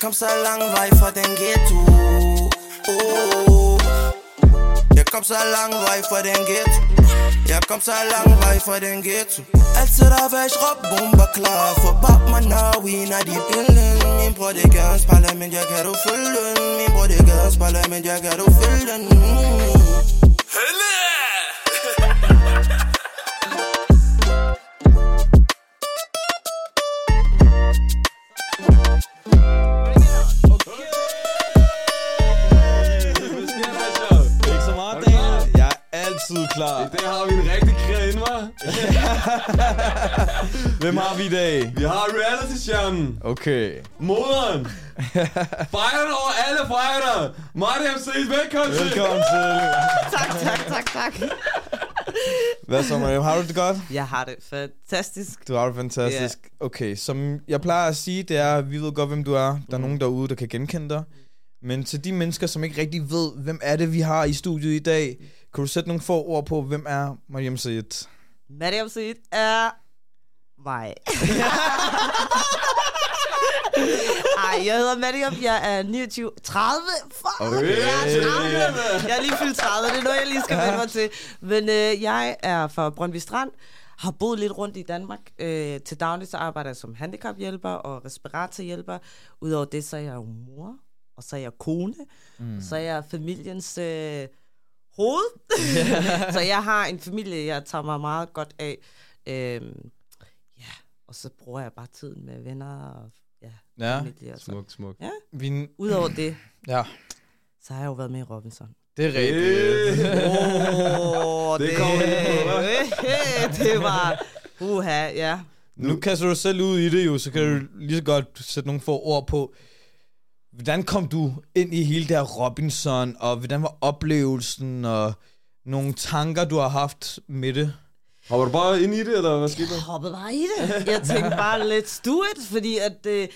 kom så lang vej fra den ghetto oh. Jeg kom så lang vej fra den ghetto Jeg kom så lang vej fra den ghetto Altid der væk råb bomber klar For bab man now we na de billen Min bror det gør en spejler men jeg kan du følge den Min bror det I dag har vi en rigtig inde, hva'? Hvem har vi i dag? Vi har reality-stjernen. Okay. Moderen. Fighteren over alle fighter. Mariam Seid, velkommen til. Velkommen til. Tak, tak, tak, tak. Hvad så, Mariam? Har du det godt? Jeg har det fantastisk. Du har det fantastisk. Okay, som jeg plejer at sige, det er, at vi ved godt, hvem du er. Der er nogen derude, der kan genkende dig. Men til de mennesker, som ikke rigtig ved, hvem er det, vi har i studiet i dag, kan du sætte nogle få ord på, hvem er Mariam Sayed? Mariam Seed er mig. Ej, jeg hedder Mariam, jeg er 29, 30, fuck, Okay. jeg er 30. Jeg er lige fyldt 30, det er noget, jeg lige skal vende mig til. Men øh, jeg er fra Brøndby Strand, har boet lidt rundt i Danmark. Øh, til daglig så arbejder jeg som handicaphjælper og respiratorhjælper. Udover det, så er jeg jo mor, og så er jeg kone, mm. så er jeg familiens øh, hoved. så jeg har en familie, jeg tager mig meget godt af. Øhm, ja, og så bruger jeg bare tiden med venner og ja, Ja. familie. Og så. Smukt, smukt. Ja. Vi, Udover det, ja, så har jeg jo været med i Robinson. det er rigtigt. Oh, Det på, det, det var... Uha, ja. Nu kaster du selv ud i det jo, så kan du lige så godt sætte nogle få ord på, hvordan kom du ind i hele det her Robinson, og hvordan var oplevelsen, og nogle tanker, du har haft med det? Hopper du bare ind i det, eller hvad skete der? Jeg hoppede bare i det. Jeg tænkte bare, let's do it, fordi at... Øh,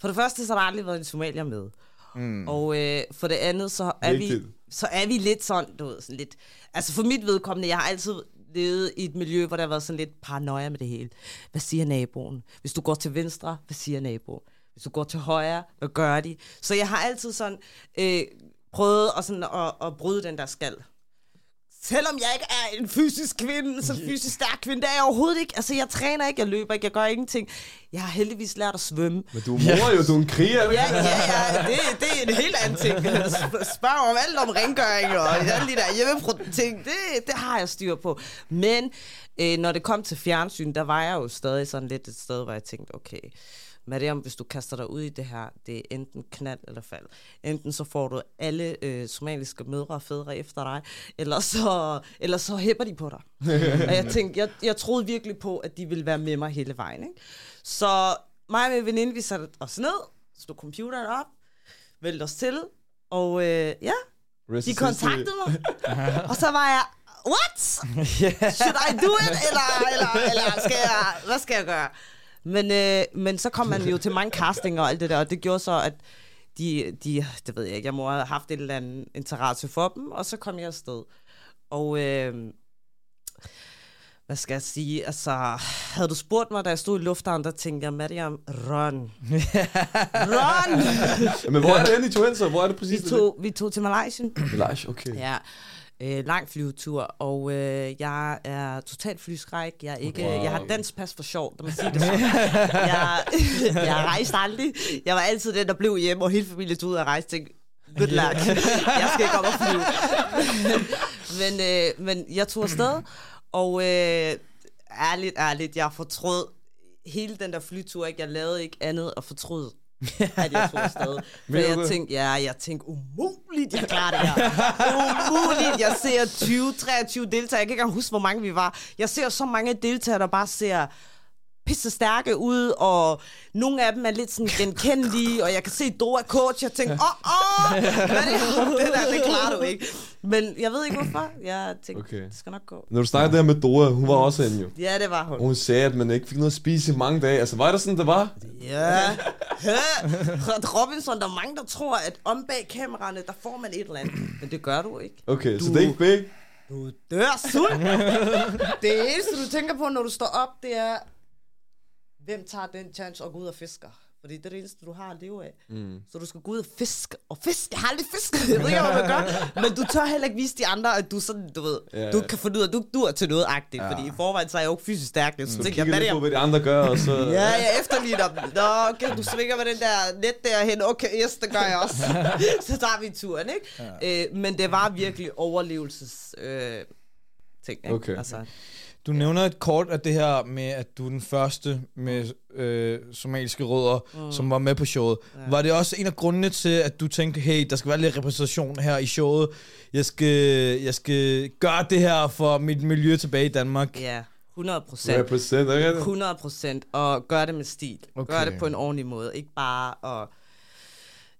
for det første, så har der aldrig været en somalier med. Mm. Og øh, for det andet, så er, vi, så er vi lidt sådan, du ved, sådan lidt... Altså for mit vedkommende, jeg har altid levet i et miljø, hvor der har været sådan lidt paranoia med det hele. Hvad siger naboen? Hvis du går til venstre, hvad siger naboen? Hvis du går til højre, hvad gør de? Så jeg har altid sådan øh, prøvet at, sådan, at, at bryde den der skal. Selvom jeg ikke er en fysisk kvinde, så fysisk stærk kvinde, det er jeg overhovedet ikke. Altså, jeg træner ikke, jeg løber ikke, jeg gør ingenting. Jeg har heldigvis lært at svømme. Men du er mor jo, du er en kriger. Ja, ja, ja, det, det er en helt anden ting. Sp- Spørg om alt om rengøring og alle de der hjemmepro-ting, det, det har jeg styr på. Men øh, når det kom til fjernsyn, der var jeg jo stadig sådan lidt et sted, hvor jeg tænkte, okay, Mariam, hvis du kaster dig ud i det her, det er enten knald eller fald. Enten så får du alle øh, somaliske mødre og fædre efter dig, eller så, eller så hæpper de på dig. og jeg tænkte, jeg, jeg troede virkelig på, at de ville være med mig hele vejen. Ikke? Så mig og min veninde, vi satte os ned, stod computeren op, vælte os til, og øh, ja, Rest de kontaktede mig. og så var jeg, what? Should I do it? Eller, eller, eller skal jeg, hvad skal jeg gøre? Men, øh, men så kom man jo til mange castinger og alt det der, og det gjorde så, at de, de, det ved jeg ikke, jeg må have haft et eller andet interesse for dem, og så kom jeg afsted. Og øh, hvad skal jeg sige, altså, havde du spurgt mig, da jeg stod i lufthavnen, der tænkte jeg, Mariam, run. run! Men hvor er det henne, I tog hen så? Hvor er det præcis? vi, tog, vi tog til Malaysia. Malaysia, okay. Ja, øh, lang flyvetur, og øh, jeg er totalt flyskræk. Jeg, er ikke, Wow. jeg har dansk pas for sjov, når man siger det sådan. jeg, jeg rejste aldrig. Jeg var altid den, der blev hjemme, og hele familien stod ud og rejste. Tænkte, good luck. jeg skal ikke op og flyve. men, øh, men jeg tog afsted, og øh, ærligt, ærligt, jeg fortrød hele den der flytur. Ikke? Jeg lavede ikke andet at fortryde at jeg tog afsted. For jeg tænkte, ja, jeg tænkte, umuligt, jeg klarer det her. umuligt. Jeg ser 20, 23 deltagere. Jeg kan ikke engang huske, hvor mange vi var. Jeg ser så mange deltagere, der bare ser pisse stærke ud, og nogle af dem er lidt sådan genkendelige, og jeg kan se Dora coach, jeg tænker, åh, åh, hvad er det? det der, det klarer du ikke. Men jeg ved ikke hvorfor. Jeg tænkte, Okay. det skal nok gå. Når du snakkede der med Dora, hun var også inde jo. Ja, det var hun. Og hun sagde, at man ikke fik noget at spise i mange dage. Altså, var det sådan, det var? Ja. Robinson, der er mange, der tror, at om bag kameraerne, der får man et eller andet. Men det gør du ikke. Okay, så Du- det er ikke fake? Du dør sult. det eneste, du tænker på, når du står op, det er, hvem tager den chance og går ud og fisker? Fordi det er det eneste, du har at leve af. Mm. Så du skal gå ud og fiske. Og fisk, jeg har aldrig fisket. Jeg ved ikke, hvad man gør. Men du tør heller ikke vise de andre, at du sådan, du ved, Ja, du kan finde ud af, at du dur til noget agtigt. Ja. Fordi i forvejen, så er jeg jo ikke fysisk stærk. Så Så tænker jeg, hvad er det, på, jeg hvad de andre gør, og så... Ja, jeg efterligner dem. Nå, okay, du svinger med den der net derhen. Okay, yes, det gør jeg også. så tager vi turen, ikke? Ja. Øh, men det var virkelig overlevelses... Øh, ting, ikke? Okay. Altså, Du nævner et kort af det her med, at du er den første med øh, somaliske rødder, mm. som var med på showet. Ja. Var det også en af grundene til, at du tænkte, hey, der skal være lidt repræsentation her i showet. Jeg skal, jeg skal gøre det her for mit miljø tilbage i Danmark. ja, 100 procent. Represent, ikke? 100 procent. Og gør det med stil. Okay. Okay. Gør det på en ordentlig måde. Ikke bare at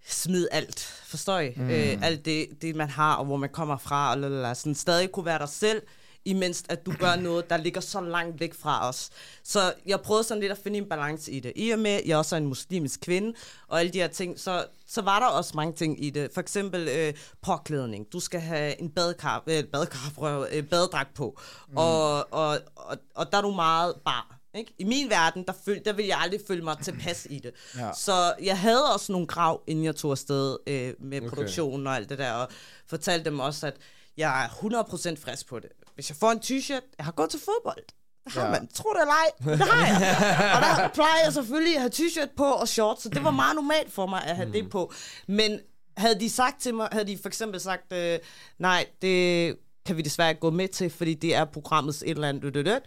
smide alt. Forstår I? Mm. Øh, alt det, det, man har, og hvor man kommer fra. Og lalala. sådan stadig kunne være dig selv, imens at du gør noget, der ligger så langt væk fra os. Så jeg prøvede sådan lidt at finde en balance i det. I og med, at jeg også er en muslimsk kvinde, og alle de her ting, så, så var der også mange ting i det. For eksempel øh, påklædning. Du skal have en badekar, øh, badekar, øh, badedragt på. Mm. Og, og, og, og der er du meget bar. Ikke? I min verden, der, føl, der vil jeg aldrig føle mig tilpas i det. Ja. Så jeg havde også nogle krav, inden jeg tog afsted øh, med Okay. produktionen og alt det der, og fortalte dem også, at jeg er 100% frisk på det. Hvis jeg får en t-shirt, jeg har gået til fodbold. Det har Ja. man. Tro det eller ej. Det har jeg. og der plejer jeg selvfølgelig at have t-shirt på og shorts, så det var meget normalt for mig at have mm. det på. Men havde de sagt til mig, havde de for eksempel sagt, øh, nej, det kan vi desværre ikke gå med til, fordi det er programmets et eller andet, død, død, død,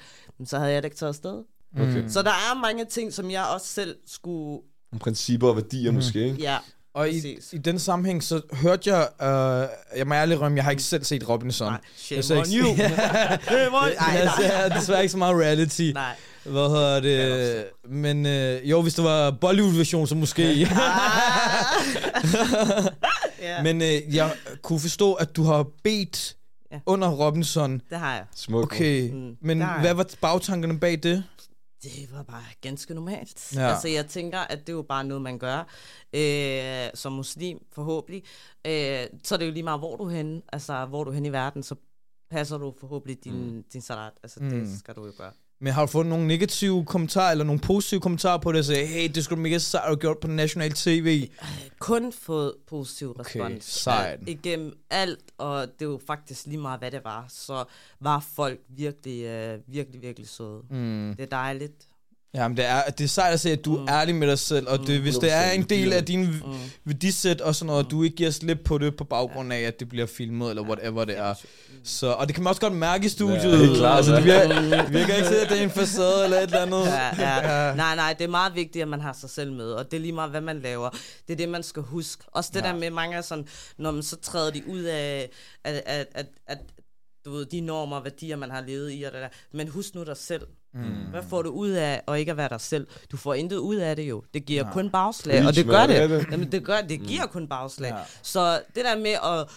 så havde jeg da ikke taget afsted. Okay. Så der er mange ting, som jeg også selv skulle... Principper og værdier måske, ikke? Ja, Og i, Præcis. i den sammenhæng, så hørte jeg, øh, jeg må ærligt rømme, jeg har ikke selv set Robinson. nej, shame Jeg on you. Shame on... Ej, jeg ser desværre ikke så meget reality. nej. Hvad hedder det? Men øh, jo, hvis det var Bollywood-version, så måske. ja, Men øh, jeg kunne forstå, at du har bedt Ja. under Robinson. det har jeg. Smukt. Okay, Mm, men hvad var bagtankerne bag det? Det var bare ganske normalt. Ja. Altså, jeg tænker, at det er jo bare noget, man gør øh, som muslim, forhåbentlig. Øh, så er det jo lige meget, hvor du er henne. Altså, hvor du er henne i verden, så passer du forhåbentlig din, mm. din salat. Altså, Mm. det skal du jo gøre. Men har du fået nogle negative kommentarer, eller nogle positive kommentarer på det, og sagde, hey, det skulle du mega sejt have gjort på national tv? Kun fået positiv Okay, respons. sejt. Øh, Igennem alt, og det jo faktisk lige meget, hvad det var, så var folk virkelig, øh, virkelig, virkelig søde. Mm. Det er dejligt. Jamen, det er, det er sejt at se, at du er ærlig med dig selv, og det, hvis det er en del af din Mm. værdisæt og sådan noget, og du ikke giver slip på det på baggrund af, at det bliver filmet, eller whatever det er. Så, og det kan man også godt mærke i studiet. Ja, det er klart, altså, det ja. virker, det virker ikke til, at det er en facade eller et eller andet. Ja, ja. Nej, nej, det er meget vigtigt, at man har sig selv med, og det er lige meget, hvad man laver. Det er det, man skal huske. Også det Ja. ja. der med mange er sådan, når man så træder de ud af, at, at, at, at du ved, de normer og værdier, man har levet i, og det der. men husk nu dig selv. Mm. Hvad får du ud af at ikke at være dig selv? Du får intet ud af det jo. Det giver Nej. kun bagslag, og det gør det det. Jamen, det, gør, det giver kun bagslag. Ja. Så det der med at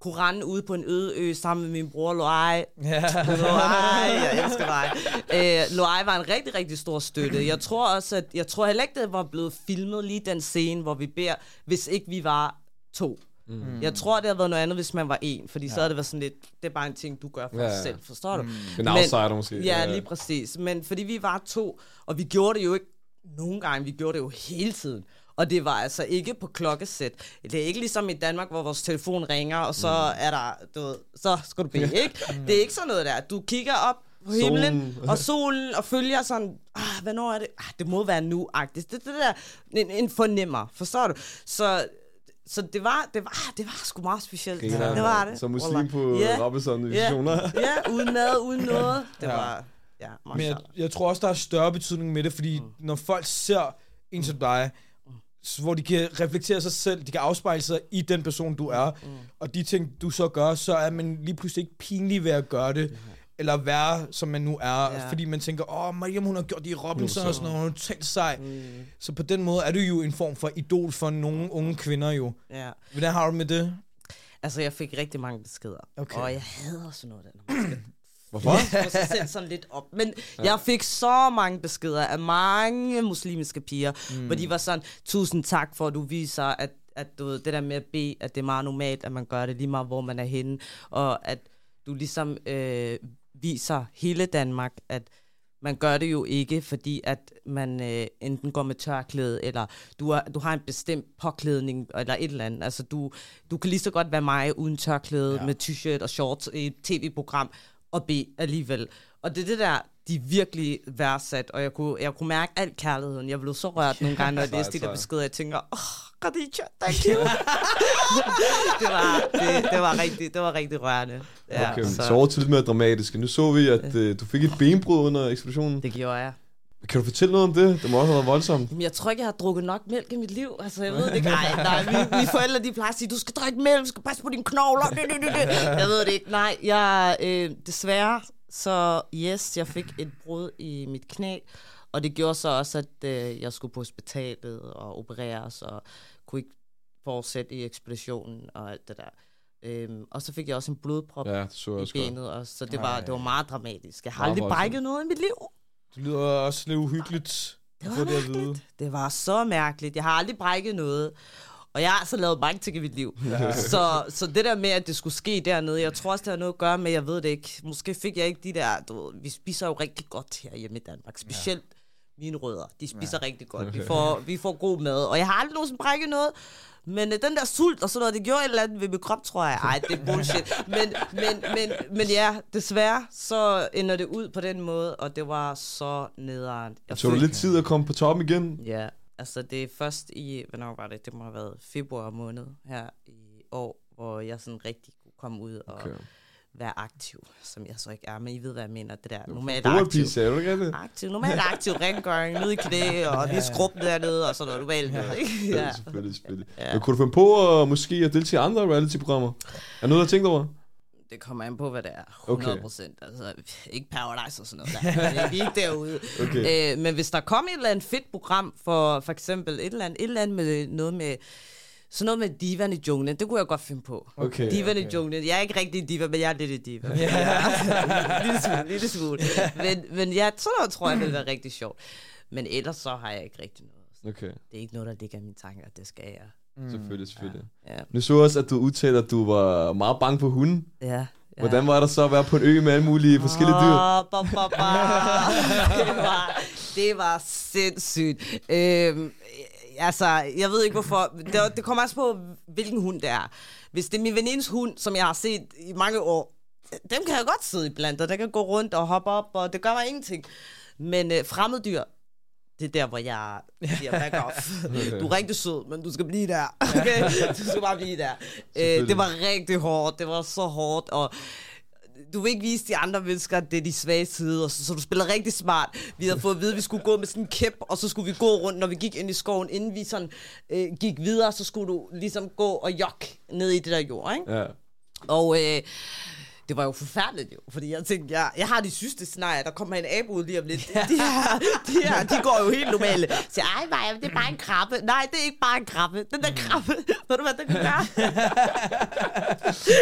kunne rende ude på en øde ø sammen med min bror Loai, Ja. Loai, jeg elsker dig. Øh, Loai var en rigtig, rigtig stor støtte. Jeg tror også, at jeg tror heller ikke, det var blevet filmet lige den scene, hvor vi beder, hvis ikke vi var to. Mm. Jeg tror, det havde været noget andet, hvis man var en, fordi ja. så havde det været sådan lidt, det er bare en ting, du gør for Ja, dig selv, forstår du? En Men- outsider måske. Ja, lige præcis. Men fordi vi var to, og vi gjorde det jo ikke nogle gange, vi gjorde det jo hele tiden. Og det var altså ikke på klokkesæt. Det er ikke ligesom i Danmark, hvor vores telefon ringer, og så Mm. er der, du ved, så skal du bede, ikke? Det er ikke sådan noget der. Du kigger op på himlen Solen. og solen, og følger sådan, ah, hvornår er det? Ah, det må være nu-agtigt. Det, det der, en, en fornemmer, forstår du? Så, så det var, det var, det var sgu meget specielt. Griner. Det var det. Som muslim på Ja. Robinson-missioner. Ja, uden mad, uden noget. Det Ja. var, ja, Men jeg, jeg tror også, der er større betydning med det, fordi mm. når folk ser en som dig, så hvor de kan reflektere sig selv, de kan afspejle sig i den person, du er, mm. og de ting, du så gør, så er man lige pludselig ikke pinlig ved at gøre det, eller være, som man nu er, Ja. fordi man tænker, åh, Mariam, hun har gjort det i Robinson og sådan noget, hun er totalt sej. Mm, Så på den måde er du jo en form for idol for nogle unge kvinder jo. ja. Hvordan har du med det? Altså, jeg fik rigtig mange beskeder. Okay. Og jeg hader sådan noget, der, skal Hvorfor? sig selv sådan lidt op. Men ja. jeg fik så mange beskeder af mange muslimske piger, mm. hvor de var sådan, tusind tak for, at du viser, at, at du ved, det der med at bede, at det er meget normalt, at man gør det lige meget, hvor man er henne, og at du ligesom øh, viser hele Danmark, at man gør det jo ikke, fordi at man øh, enten går med tørklæde, eller du har, du har en bestemt påklædning, eller et eller andet. Altså, du, du kan lige så godt være mig uden tørklæde, ja. med t-shirt og shorts i et tv-program, og be alligevel. Og det er det der, de virkelig værdsat, og jeg kunne, jeg kunne mærke al kærligheden. Jeg blev så rørt nogle gange, når jeg læste de der beskeder, jeg tænker, åh, oh, Khadija, thank you. det, var, det, det, var rigtig, det var rigtig rørende. Ja, Okay, så. så over til lidt mere dramatisk. Nu så vi, at øh, du fik et benbrud under ekspeditionen. Det gjorde jeg. Kan du fortælle noget om det? Det må også have været voldsomt. Jamen, jeg tror ikke, jeg har drukket nok mælk i mit liv. Altså, jeg ved det ikke. Nej, nej, mine, mine forældre, de plejer at sige, du skal drikke mælk, du skal passe på dine knogler. Jeg ved det ikke. Nej, jeg, øh, desværre, så yes, jeg fik et brud i mit knæ. Og det gjorde så også, at øh, jeg skulle på hospitalet og opereres, og kunne ikke fortsætte i ekspeditionen og alt det der. Øhm, og så fik jeg også en blodprop Ja, det i også godt. benet, og så det var, Ej. det var meget dramatisk. Jeg har aldrig brækket noget i mit liv. Det lyder også lidt uhyggeligt. Det var det mærkeligt. Det var så mærkeligt. Jeg har aldrig brækket noget. Og jeg har altså lavet mange ting i mit liv. så, så det der med, at det skulle ske dernede, jeg tror også, det har noget at gøre med, jeg ved det ikke. Måske fik jeg ikke de der, du ved, vi spiser jo rigtig godt her hjemme i Danmark. Specielt ja. mine rødder, de spiser ja. rigtig godt. Vi får, vi får god mad. Og jeg har aldrig nogensinde brækket noget. Men øh, den der sult og sådan noget, det gjorde et eller andet ved min krop, tror jeg. Ej, det er bullshit. Men, men, men, men ja, desværre, så ender det ud på den måde, og det var så nederen. Jeg Så følte- lidt tid at komme på toppen igen? Ja, altså det er først i, hvornår var det? Det må have været februar måned her i år, hvor jeg sådan rigtig kunne komme ud og Okay. være aktiv, som jeg så ikke er, men I ved, hvad jeg mener, det der normalt aktiv. sagde du det? Aktiv, normalt aktiv rengøring, nede i knæ, og lige skrubben dernede, og sådan noget, ikke? Ja, Ja. selvfølgelig, selvfølgelig. Ja. Men kunne du finde på at måske at deltage i andre reality-programmer? Er noget, du har tænkt over? Det kommer an på, hvad det er. Okay. 100 procent. Altså, ikke Paradise og sådan noget. Der. Det er ikke derude. Okay. Øh, men hvis der kom et eller andet fedt program, for for eksempel et eller andet, et eller andet med noget med, sådan noget med divan i junglen, det kunne jeg godt finde på. Okay. Divan i junglen. Jeg er ikke rigtig diva, men jeg er lidt en diva. Ja. lille smule, lille smule. Men, men ja, sådan noget tror jeg ville være rigtig sjovt. Men ellers så har jeg ikke rigtig noget. Okay, Det er ikke noget, der ligger i mine tanker, det skal jeg. Selvfølgelig, selvfølgelig. Ja. Nu så jeg også, at du udtalte, at du var meget bange for hunden. Ja. ja. Hvordan var det så at være på en ø med alle mulige forskellige dyr? Ba, ba, ba. det, var, det var sindssygt. Øhm, altså, jeg ved ikke hvorfor. Det, det kommer også på, hvilken hund det er. Hvis det er min venindes hund, som jeg har set i mange år, dem kan jeg godt sidde i blandt, og der kan gå rundt og hoppe op, og det gør mig ingenting. Men øh, fremmeddyr, det er der, hvor jeg siger, back off. Du er rigtig sød, men du skal blive der. Okay? Du skal bare blive der. Øh, det var rigtig hårdt. Det var så hårdt, og du vil ikke vise de andre mennesker, at det er de svage sider, så, så du spiller rigtig smart. Vi havde fået at vide, at vi skulle gå med sådan en kæp, og så skulle vi gå rundt, når vi gik ind i skoven, inden vi sådan øh, gik videre, så skulle du ligesom gå og jok ned i det der jord, ikke? Ja. Og øh, det var jo forfærdeligt jo, fordi jeg tænkte, jeg, jeg har de sygeste scenarier, der kommer en abe ud lige om lidt. De her, de her, de går jo helt normale. Så ej, det er bare en krabbe. Nej, det er ikke bare en krabbe. Den der krabbe, ved du hvad den kan gøre?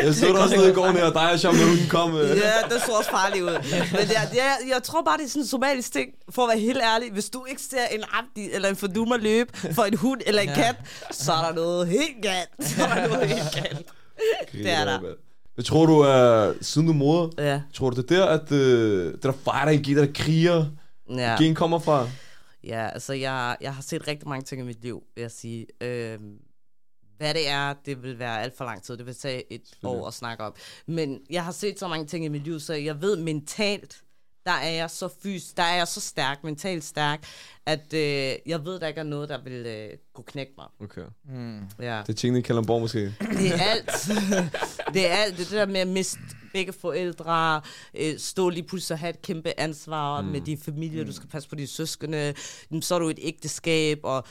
Jeg så dig også nede i går, når dig og Jean hunden kom. øh. Ja, det så også farligt ud. Men jeg, jeg, jeg tror bare, det er sådan en somalisk ting, for at være helt ærlig. Hvis du ikke ser en abdi eller en fordummer løbe for en hund eller en kat, så er der noget helt galt. Så er der noget helt galt. Det er der. Jeg tror du, er, siden du er moder, Ja. tror du det er der, at øh, det der fighter gen, der kriger Ja. gen kommer fra? Ja, altså jeg, jeg har set rigtig mange ting i mit liv, vil jeg sige. Øhm, hvad det er, det vil være alt for lang tid. Det vil tage et år at snakke om. Men jeg har set så mange ting i mit liv, så jeg ved mentalt, der er jeg så fys, der er jeg så stærk, mentalt stærk, at øh, jeg ved, der ikke er noget, der vil øh, kunne knække mig. Okay. Ja. Det er tingene i Kalamborg måske. Det er alt. det er alt. Det, er der med at miste begge forældre, øh, stå lige pludselig og have et kæmpe ansvar mm. med din familie, du skal passe på dine søskende, så er du et ægteskab, og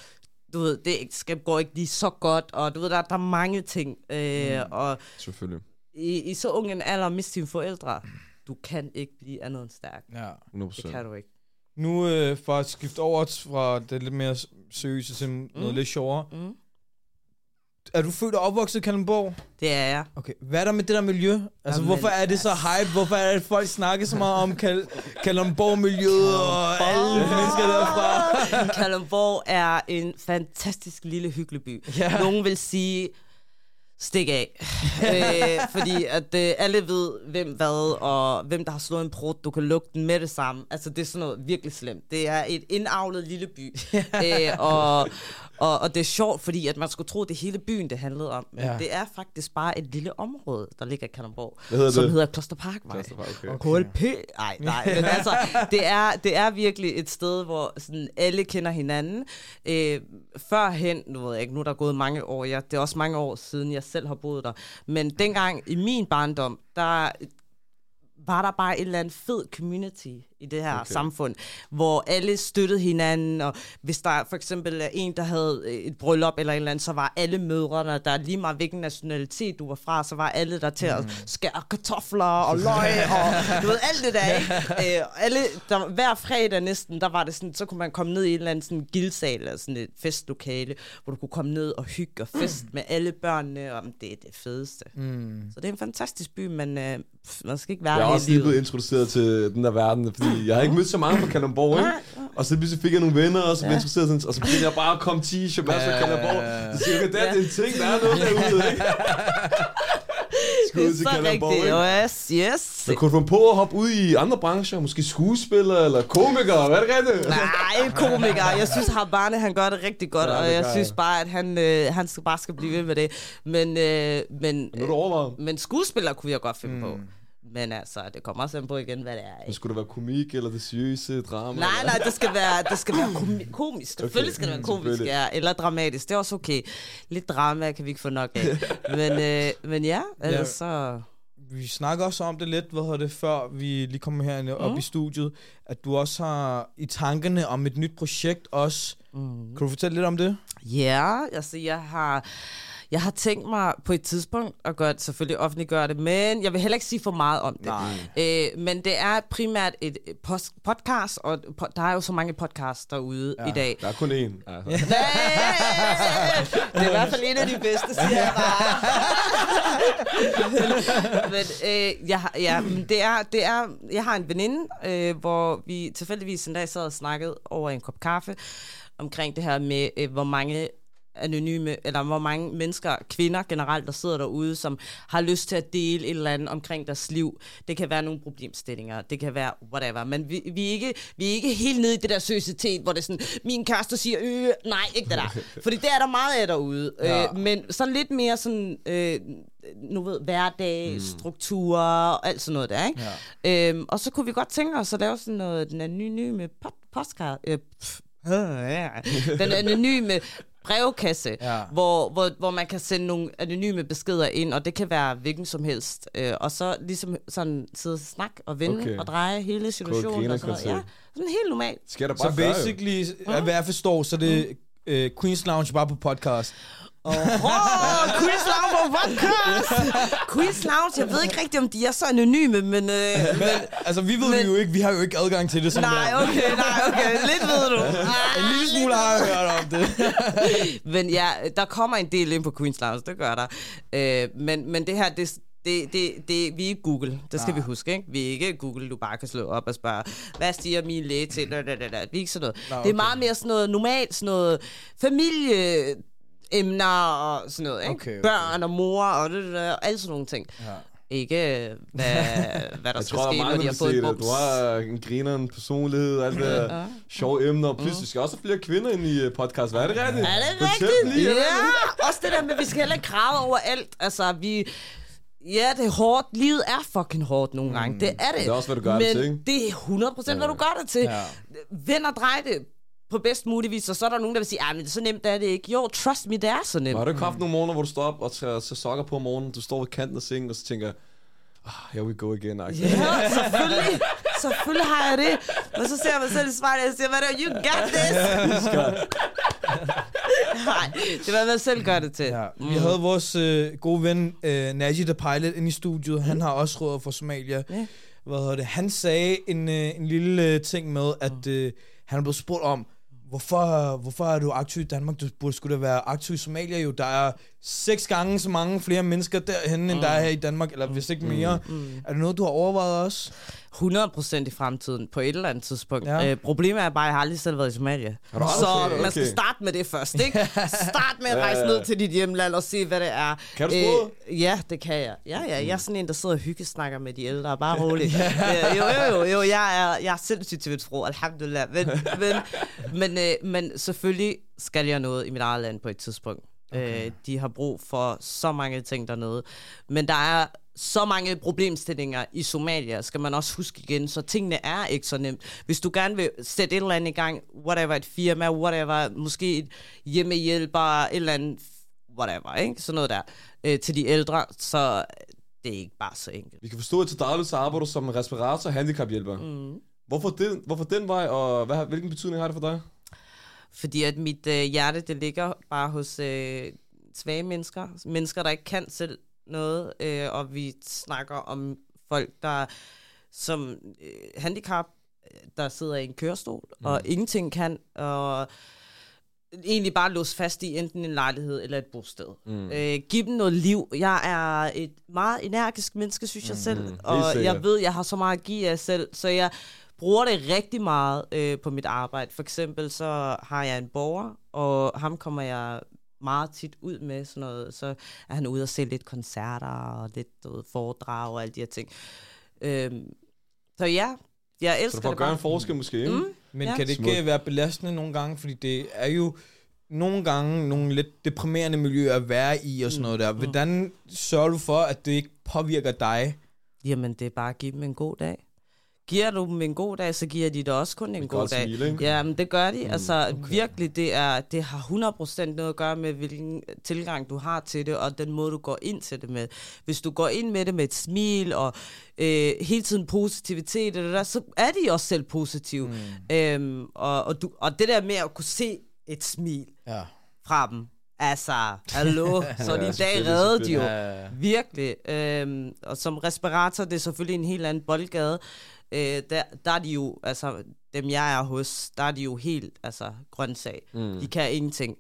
du ved, det ægteskab går ikke lige så godt, og du ved, der, der er mange ting. Øh, mm. Og Selvfølgelig. i, i så ung en alder at miste dine forældre, du kan ikke blive andet end stærk. Ja. 100%. Det kan du ikke. Nu øh, for at skifte over fra det lidt mere seriøse til noget lidt sjovere. Mm. Er du født og opvokset i Kalundborg? Det er jeg. Okay. Hvad er der med det der miljø? Altså, Jamen, hvorfor er det så hype? Hvorfor er det, at folk snakker så meget om Kal- Kalundborg-miljøet og alle mennesker derfra? Kalundborg er en fantastisk lille hyggelig by. Ja. Nogen vil sige, stik af. øh, fordi at øh, alle ved, hvem hvad, og hvem der har slået en brud. Du kan lugte den med det samme. Altså, det er sådan noget virkelig slemt. Det er et indavlet lille by. øh, og, og, og det er sjovt, fordi at man skulle tro, at det hele byen, det handlede om. Men Ja. det er faktisk bare et lille område, der ligger i Kalundborg. Hedder som det? hedder Klosterparkvej. Klosterpark, okay. KLP? Nej, nej, men altså, det er, det er virkelig et sted, hvor sådan, alle kender hinanden. Øh, førhen, nu ved jeg ikke, nu er der gået mange år, jeg, det er også mange år siden, jeg selv har boet der, men dengang i min barndom, der var der bare en eller anden fed community i det her Okay. samfund, hvor alle støttede hinanden, og hvis der for eksempel er en, der havde øh, et bryllup eller et eller andet, så var alle mødrene, der lige meget hvilken nationalitet du var fra, så var alle der til at skære kartofler og løg, og du ved, alt det der, ikke? Øh, alle, der, hver fredag næsten, der var det sådan, så kunne man komme ned i en eller anden sådan gildsal, eller sådan et festlokale, hvor du kunne komme ned og hygge og fest med alle børnene, og det er det fedeste. Mm. Så det er en fantastisk by, men øh, man skal ikke være Jeg er også lige blevet introduceret til den der verden, fordi jeg har ikke mødt så mange fra Kalundborg, ikke? Og så pludselig fik jeg nogle venner, og så blev jeg sådan, og så begyndte jeg bare at komme 10 shabazz fra Ja. Kalundborg. Så siger jeg, det er en ting, der er noget derude, ikke? Skud Det er til så Kalundborg, rigtigt, ikke? yes, yes. Men kunne du finde på at hoppe ud i andre brancher? Måske skuespiller eller komiker? Hvad er det rigtigt? Nej, komiker. Jeg synes, Habane, han gør det rigtig godt, Ja, og jeg synes jeg. bare, at han, øh, han skal bare skal blive ved med det. Men, øh, men, overvejet. men skuespiller kunne jeg godt finde mm. på. Men altså, det kommer også an på igen, hvad det er. Men Ikke? skulle det være komik eller det seriøse drama? Nej, nej, det skal være, det skal være komi- komisk. Selvfølgelig skal det være Mm, komisk, ja, eller dramatisk. Det er også okay. Lidt drama kan vi ikke få nok af. Men, øh, men ja, ellers så... Vi snakker også om det lidt, hvad hedder det, før vi lige kommer herinde mm. op i studiet, at du også har i tankerne om et nyt projekt også. Mm. Kan du fortælle lidt om det? Ja, altså jeg har... Jeg har tænkt mig på et tidspunkt at gøre det, selvfølgelig offentliggøre det, men jeg vil heller ikke sige for meget om det. Nej. Øh, men det er primært et et pos- podcast, og po- der er jo så mange podcasts derude ja. i dag. Der er kun én. Altså. Nej, det er i hvert fald en af de bedste, siger jeg bare. men øh, jeg, har- ja, men det er, det er, jeg har en veninde, øh, hvor vi tilfældigvis en dag sad og snakkede over en kop kaffe omkring det her med, øh, hvor mange anonyme, eller hvor mange mennesker, kvinder generelt, der sidder derude, som har lyst til at dele et eller andet omkring deres liv. Det kan være nogle problemstillinger, det kan være whatever, men vi, vi, er, ikke, vi er ikke helt nede i det der seriøsitet, hvor det er sådan, min kæreste siger, øh, nej, ikke det der. Fordi det er der meget af derude. Ja. Øh, men så lidt mere sådan, øh, nu ved, hverdag, mm. strukturer og alt sådan noget der, ikke? Ja. Øhm, og så kunne vi godt tænke os at lave sådan noget, den anonyme pod- podcast, øh, pff, den anonyme brevkasse, Ja. hvor, hvor, hvor man kan sende nogle anonyme beskeder ind, og det kan være hvilken som helst. Øh, og så ligesom sådan sidde og snakke og vende Okay. og dreje hele situationen. Og sådan noget. Ja, sådan helt normalt. Skal der Så bare jo. basically, af hvad jeg forstår, så det øh, Queen's Lounge bare på podcast. Åh, oh, Queen's Lounge på podcast! Queen's Lounge, jeg ved ikke rigtigt, om de er så anonyme, men... Øh, Men altså, vi ved Men- jo ikke, vi har jo ikke adgang til det som nej, der. okay, nej, okay. Lidt ved du. En lille smule har jeg hørt om det. Men ja, der kommer en del ind på Queen's Lounge, det gør der. Øh, men, men det her, det, det, det, det, vi er ikke Google, det skal Nej. vi huske, ikke? Vi er ikke Google, du bare kan slå op og spørge, hvad siger min læge til? Da, da, da, da. Vi er ikke sådan noget. Nå, Det okay. er meget mere sådan noget normalt, sådan noget familie emner og sådan noget, ikke? Okay, okay. Børn og mor og det, det, det, og alle sådan nogle ting. Ja. Ikke, hvad, hvad der Jeg skal tror, der ske, er når de har fået det. bums. Du har en griner, en personlighed, alt det der sjove emner. Og pludselig skal også have flere kvinder ind i øh, podcast. Hvad er det rigtigt? Er det rigtigt? lige, ja, også det der med, at vi skal heller ikke græde over alt. Altså, vi... Ja, det er hårdt. Livet er fucking hårdt nogle gange. Det er det. Det er også, hvad du gør Men det til, ikke? det er 100% hvad du gør det til. Ja. Vend og drej det på bedst mulig vis, og så er der nogen, der vil sige, men så nemt er det ikke. Jo, trust me, det er så nemt. Har du ikke haft nogle morgener, hvor du står op og tager, tager sokker på om morgenen, du står ved kanten af sengen, og så tænker, ah, here we go again. Yeah. Ja, selvfølgelig. Selvfølgelig har jeg det. Og så ser jeg mig selv i spejlet, og jeg siger, hvad er det? You got this. Nej, det hvad man selv gør det til. Ja. Vi havde vores øh, gode ven, øh, Naji the Pilot, inde i studiet. Han har også råd fra Somalia. Ja. Hvad hedder det? Han sagde en, øh, en lille øh, ting med, at øh, han er blevet spurgt om, hvorfor, hvorfor er du aktiv i Danmark? Du burde skulle da være aktiv i Somalia jo. Der er seks gange så mange flere mennesker derhen, end der er her i Danmark, eller hvis ikke mere. Mm. Er det noget, du har overvejet også? 100% i fremtiden på et eller andet tidspunkt. Ja. Ja. Øh, problemet er bare, at jeg har aldrig selv været i Somalia. Aldrig- Så Okay, man skal okay. starte med det først, ikke? Start med at Ja, rejse ja. ned til dit hjemland og se, hvad det er. Kan du? Øh, ja, det kan jeg. Ja, ja, jeg er sådan en, der sidder og hyggesnakker med de ældre. Bare roligt. Øh, jo, jo, jo, jo, jeg er, jeg er sindssygt til mit sprog, alhamdulillah. Men, men, men, øh, men selvfølgelig skal jeg noget i mit eget land på et tidspunkt. Okay. Øh, de har brug for så mange ting dernede. Men der er så mange problemstillinger i Somalia, skal man også huske igen, så tingene er ikke så nemt. Hvis du gerne vil sætte et eller andet i gang, whatever, et firma, whatever, måske et hjemmehjælper, et eller andet, whatever, ikke? Sådan noget der, øh, til de ældre, så det er ikke bare så enkelt. Vi kan forstå, at til daglig så arbejder du som respirator og handicaphjælper. Mm. Hvorfor, den, hvorfor den vej, og hvad, hvilken betydning har det for dig? Fordi at mit øh, hjerte, det ligger bare hos øh, svage mennesker. Mennesker, der ikke kan selv noget. Øh, og vi snakker om folk, der som øh, handicap, der sidder i en kørestol, mm. og ingenting kan, og egentlig bare låst fast i enten en lejlighed eller et bosted. Mm. Øh, giv dem noget liv. Jeg er et meget energisk menneske, synes jeg selv, og sikkert. jeg ved, jeg har så meget at give af selv, så jeg bruger det rigtig meget øh, på mit arbejde. For eksempel så har jeg en borger, og ham kommer jeg meget tit ud med sådan noget. Så er han ude og se lidt koncerter og lidt du ved, foredrag og alle de her ting. Øhm, så ja, jeg Så elsker du får det at gøre bare. en forskel måske, ikke? Mm. Men Ja. kan det ikke være belastende nogle gange? Fordi det er jo nogle gange nogle lidt deprimerende miljøer at være i og sådan noget der. Hvordan sørger du for, at det ikke påvirker dig? Jamen, det er bare at give dem en god dag. Giver du dem en god dag, så giver de dig også kun en Et god dag. smil, ikke? Ja, men det gør de. Mm, altså okay. virkelig, det, er, det har 100% noget at gøre med, hvilken tilgang du har til det, og den måde, du går ind til det med. Hvis du går ind med det med et smil, og øh, hele tiden positivitet, eller der, så er de også selv positive. Mm. Øhm, og, og, du, og det der med at kunne se et smil Ja. fra dem, altså, hallo, så Ja, de i dag reddede de jo. selvfølgelig. Ja. Virkelig. Øhm, og som respirator, det er selvfølgelig en helt anden boldgade. Øh, der, der er de jo, altså dem jeg er hos, der er de jo helt altså, grøntsag. Mm. De kan ingenting.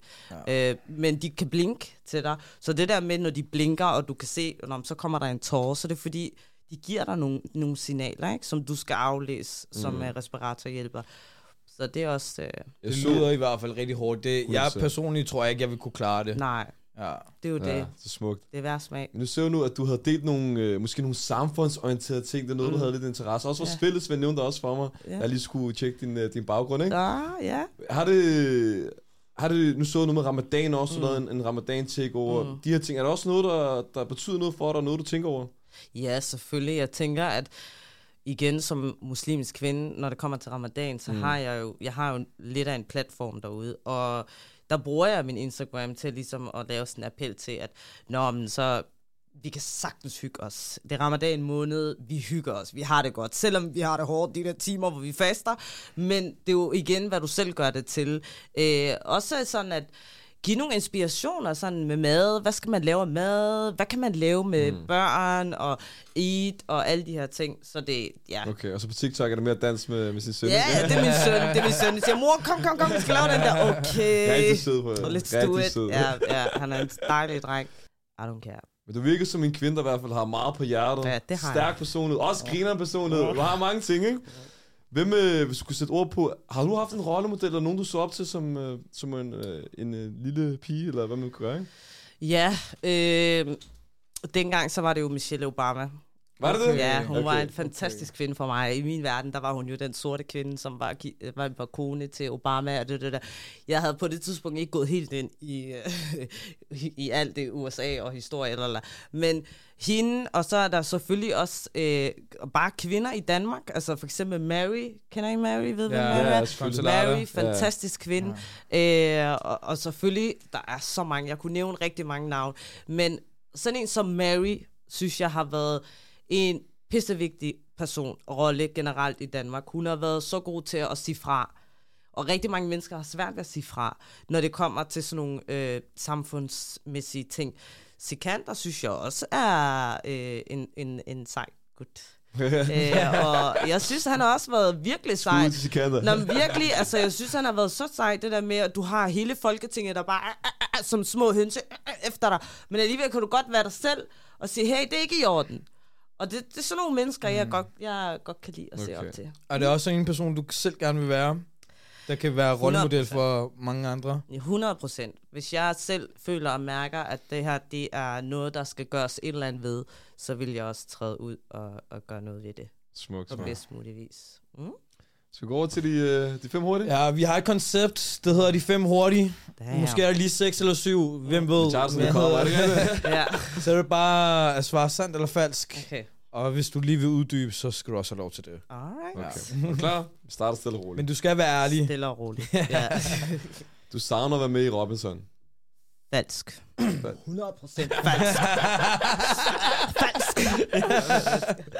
Ja. Øh, men de kan blinke til dig. Så det der med, når de blinker, og du kan se, når så kommer der en tårer, så det er fordi, de giver dig nogle, nogle signaler, ikke, som du skal aflæse som mm. respiratorhjælper. Så det er også... Øh, Det lyder i hvert fald rigtig hårdt. Det, jeg 100%. personligt tror jeg ikke, jeg vil kunne klare det. nej, Ja. det er jo ja, det. så smukt. Det er værd smag. Men nu ser jeg nu, at du havde delt nogle, øh, måske nogle samfundsorienterede ting. Det er noget, mm. du havde lidt interesse. Også vores Ja. fælles ven nævnte også for mig. Ja. Jeg lige skulle tjekke din, øh, din baggrund, ikke? Ja, ja. Har det... Har det, nu så noget med ramadan også, mm. lavet en, en ramadan takeover. Mm. De her ting, er der også noget, der, der betyder noget for dig, noget du tænker over? Ja, selvfølgelig. Jeg tænker, at igen som muslimsk kvinde, når det kommer til ramadan, så mm. har jeg jo, jeg har jo lidt af en platform derude, og der bruger jeg min Instagram til ligesom at lave sådan en appel til, at Nå, men så vi kan sagtens hygge os. Det er ramadan måned, vi hygger os, vi har det godt, selvom vi har det hårdt de der timer, hvor vi faster, men det er jo igen, hvad du selv gør det til. Øh, også sådan, at give nogle inspirationer sådan med mad. Hvad skal man lave af mad? Hvad kan man lave med mm. børn og eat og alle de her ting? Så det, ja. Okay, og så på TikTok er der mere dans med, med sin søn. Ja, ja, det er min søn. Det er min søn. Jeg siger, mor, kom, kom, kom, vi skal lave den der. Okay. Rigtig sød på lidt Rigtig stuet. sød. Ja, ja, han er en dejlig dreng. I don't care. Men du virker som en kvinde, der i hvert fald har meget på hjertet. Ja, det har Stærk jeg. personlighed. Også griner personlighed. Du har mange ting, ikke? Hvem, øh, hvis du kunne sætte ord på, har du haft en rollemodel, eller nogen, du så op til som, øh, som en, øh, en øh, lille pige, eller hvad man kunne gøre, ikke? Ja, øh, dengang så var det jo Michelle Obama. Var det det? Ja, hun okay. var Okay. en fantastisk kvinde for mig. I min verden, der var hun jo den sorte kvinde, som var, gi- var, var kone til Obama og det, det der. Jeg havde på det tidspunkt ikke gået helt ind i, øh, i alt det USA og historie. Eller, eller. Men hende, og så er der selvfølgelig også øh, bare kvinder i Danmark. Altså for eksempel Mary. Kender I Mary? Ved hvem Ja, Mary ja, er? Mary, Ja. fantastisk kvinde. Ja. Øh, og, og selvfølgelig, der er så mange. Jeg kunne nævne rigtig mange navne. Men sådan en som Mary, synes jeg har været en pissevigtig person, rolle generelt i Danmark. Hun har været så god til at sige fra. Og rigtig mange mennesker har svært ved at sige fra, når det kommer til sådan nogle øh, samfundsmæssige ting. Sikander synes jeg også er øh, en, en, en sej gut. øh, og jeg synes, han har også været virkelig sej. Nå, men virkelig, altså jeg synes, han har været så sej, det der med, at du har hele Folketinget, der bare... "Ah, ah, som små hønse øh, efter dig. Men alligevel kan du godt være dig selv og sige, hey, det er ikke i orden. Og det, det er sådan nogle mennesker, jeg, godt, jeg godt kan lide at se Okay. op til. Og det er også en person, du selv gerne vil være, der kan være rollemodel 100%. for mange andre. Ja, 100 procent. Hvis jeg selv føler og mærker, at det her det er noget, der skal gøres et eller andet ved, så vil jeg også træde ud og, og gøre noget ved det. Smukt, På bedst mulig vis. Mm? Skal vi gå over til de, øh, de fem hurtige? Ja, vi har et koncept, der hedder de fem hurtige. Damn. Måske er der lige seks eller syv. Hvem ved? Tager det, det kommer, er det ikke det? ja. Så er det bare at svare sandt eller falsk. Okay. Og hvis du lige vil uddybe, så skal du også have lov til det. Alright. Okay. Er du klar? Vi starter stille og roligt. Men du skal være ærlig. Stille og roligt. ja. Du savner at være med i Robinson. Falsk. 100 procent falsk. falsk.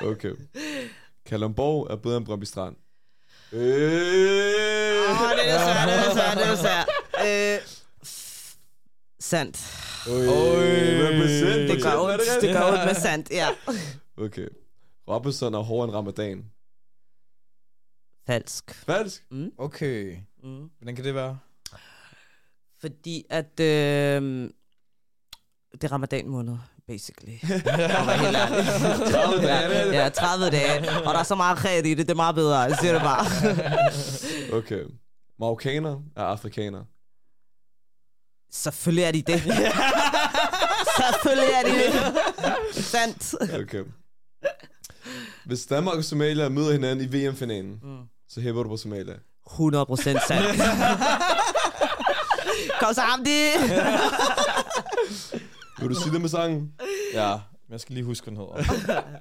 Okay. Kalundborg er bedre end Brøndby Strand. Øh. Åh, det er svært, det er svært, det er svært. Øh, sandt. Oj. represent. Det gør ondt, det gør ondt med sandt, ja. Okay. Robinson er hårdere end Ramadan. Falsk. Falsk? Mm. Okay. Mm. Hvordan kan det være? Fordi at øh, det er ramadan måned, basically. Helt ærlig. 30 dage. Ja, 30 dage. Og der er så meget kræt i det, det er meget bedre. Jeg siger det bare. Okay. Marokkaner er afrikaner. Selvfølgelig er de det. Selvfølgelig er de det. Sandt. Okay. Hvis Danmark og Somalia møder hinanden i VM-finalen, Mm. så hæver du på Somalia. 100 procent sandt. Kom så, Hamdi. Vil du sige det med sangen? Ja, men jeg skal lige huske, hvad den hedder.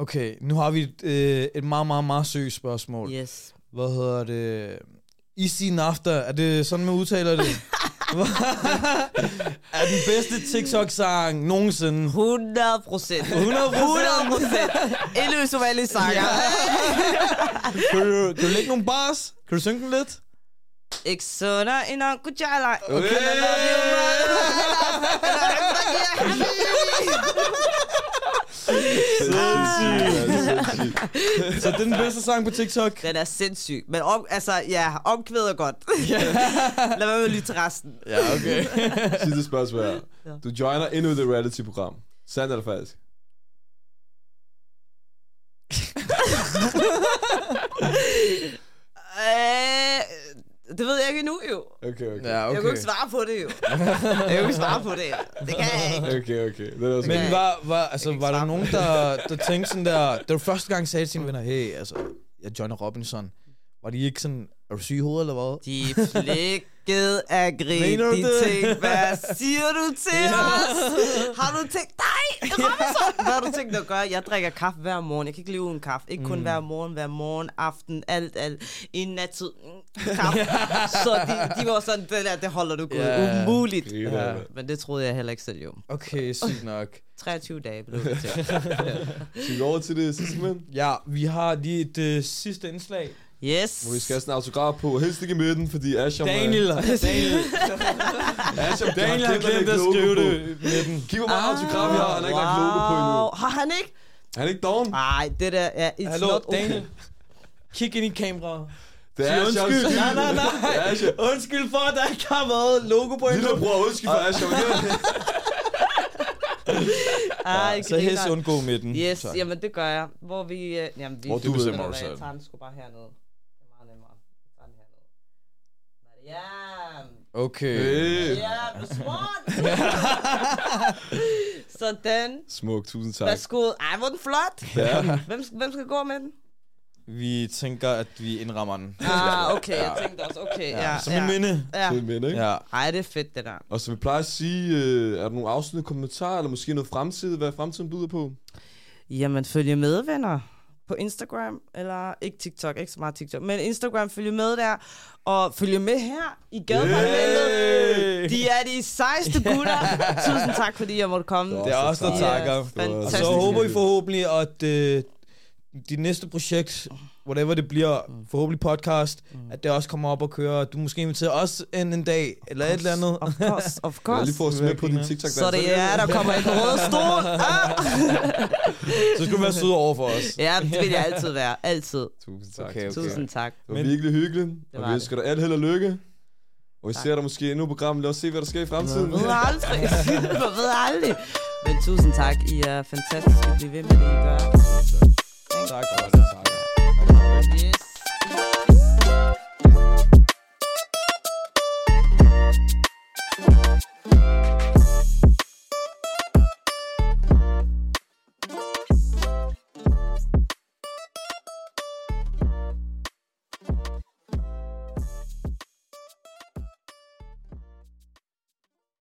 Okay, nu har vi et, øh, et meget, meget, meget seriøst spørgsmål. Yes. Hvad hedder det? Easy Nafta, er det sådan, man udtaler det? er den bedste TikTok-sang nogensinde? 100 procent. 100 100 procent. En usædvanlig sanger. Kan du, kan du lægge nogle bars? Kan du synge den lidt? Ikke sådan en onkel Jala. Okay. Sindssygt. Så det er den bedste sang på TikTok? Den er sindssyg. Men om, altså, ja, omkvædet er godt. Lad være med at lytte til resten. Ja, okay. Sidste spørgsmål her. Du joiner endnu et reality-program. Sandt eller falsk? Øh, det ved jeg ikke endnu, jo. Okay, okay. Ja, Jeg kan jo okay. ikke svare på det, jo. Jeg kan jo ikke svare på det. Det kan jeg ikke. Okay, okay. Det er også Men godt. var, var, altså, Jeg var der nogen, der, der tænkte sådan der... Det var første gang, jeg sagde til sine venner, hey, altså, jeg joiner Robinson. Var de ikke sådan, er du syg i hovedet, eller hvad? De flækkede af grin. De det? tænkte, hvad siger du til os? Har du tænkt, nej, Robinson? Hvad har du tænkt at gøre? Jeg drikker kaffe hver morgen. Jeg kan ikke leve uden kaffe. Ikke kun Mm. hver morgen, hver morgen, aften, alt, alt. I nattid. Kaffe. Så de, de var sådan, det der, det holder du gud. Ja. Umuligt. Ja. Men det troede jeg heller ikke selv jo. Okay, sygt nok. 23 dage blev det til. Skal vi over til det sidste? Ja, vi har lige et øh, sidste indslag. Yes. Hvor vi skal have sådan en autograf på. Helst ikke i midten, fordi Asham... Daniel, Daniel, Asham, Daniel har glemt at skrive det med den. Kig, hvor meget autograf vi har. Han har ikke lagt logo på endnu. Wow. Har han ikke? Er han ikke doven? Nej, det der er... It's Hallo, not okay. Daniel. Kig ind i kameraet. Det er Ashams undskyld. skyld. Nej, nej, nej. Er. Undskyld for, at der ikke har været logo på endnu. Lillebror, undskyld for Asham. Ej, Så helst undgå midten. Yes, Tak. jamen det gør jeg. Hvor vi... Uh, jamen, vi Hvor du ved bestemmer selv. Jeg tager den sgu bare hernede. Det er meget nemmere. Jeg tager den hernede. Mariam. Okay. Hey. Ja, er smart. Sådan. Smuk, tusind tak. Værsgo. Ej, hvor den flot. Ja. Hvem, hvem skal gå med den? Vi tænker, at vi indrammer den. Ah, okay. Jeg tænkte også, okay. Ja, Ja, som ja, minde. Ja. Fed minde, ikke? Ja. Ej, det er fedt, det der. Og som vi plejer at sige, øh, er der nogle afsluttende kommentarer, eller måske noget fremtid, hvad fremtiden byder på? Jamen, følg med, venner. På Instagram, eller ikke TikTok, ikke så meget TikTok, men Instagram, følg med der. Og følg med her i Gadeparlamentet. Hey! De er de sejeste gutter. Tusind tak, fordi jeg måtte komme. Det er os, der De takker. er Og så håber vi forhåbentlig, at øh, dit næste projekt, whatever det bliver, forhåbentlig podcast, at det også kommer op og kører. Du måske inviterer os en, en dag, eller et eller andet. Of course, of Jeg course. lige få smæk på din TikTok. Så det er, der kommer en rød stol. Ah! Så skal du være sød over for os. Ja, det vil jeg altid være. Altid. Tusind tak. Okay, okay. Tusind tak. Det var virkelig hyggeligt. Det Og vi ønsker dig alt held og lykke. Og vi ser dig måske endnu i programmet. Lad os se, hvad der sker i fremtiden. Man ved aldrig. Man ved aldrig. Men tusind tak. I er fantastiske. Bliv ved med det, I gør. Tak for det. Tak. Yes.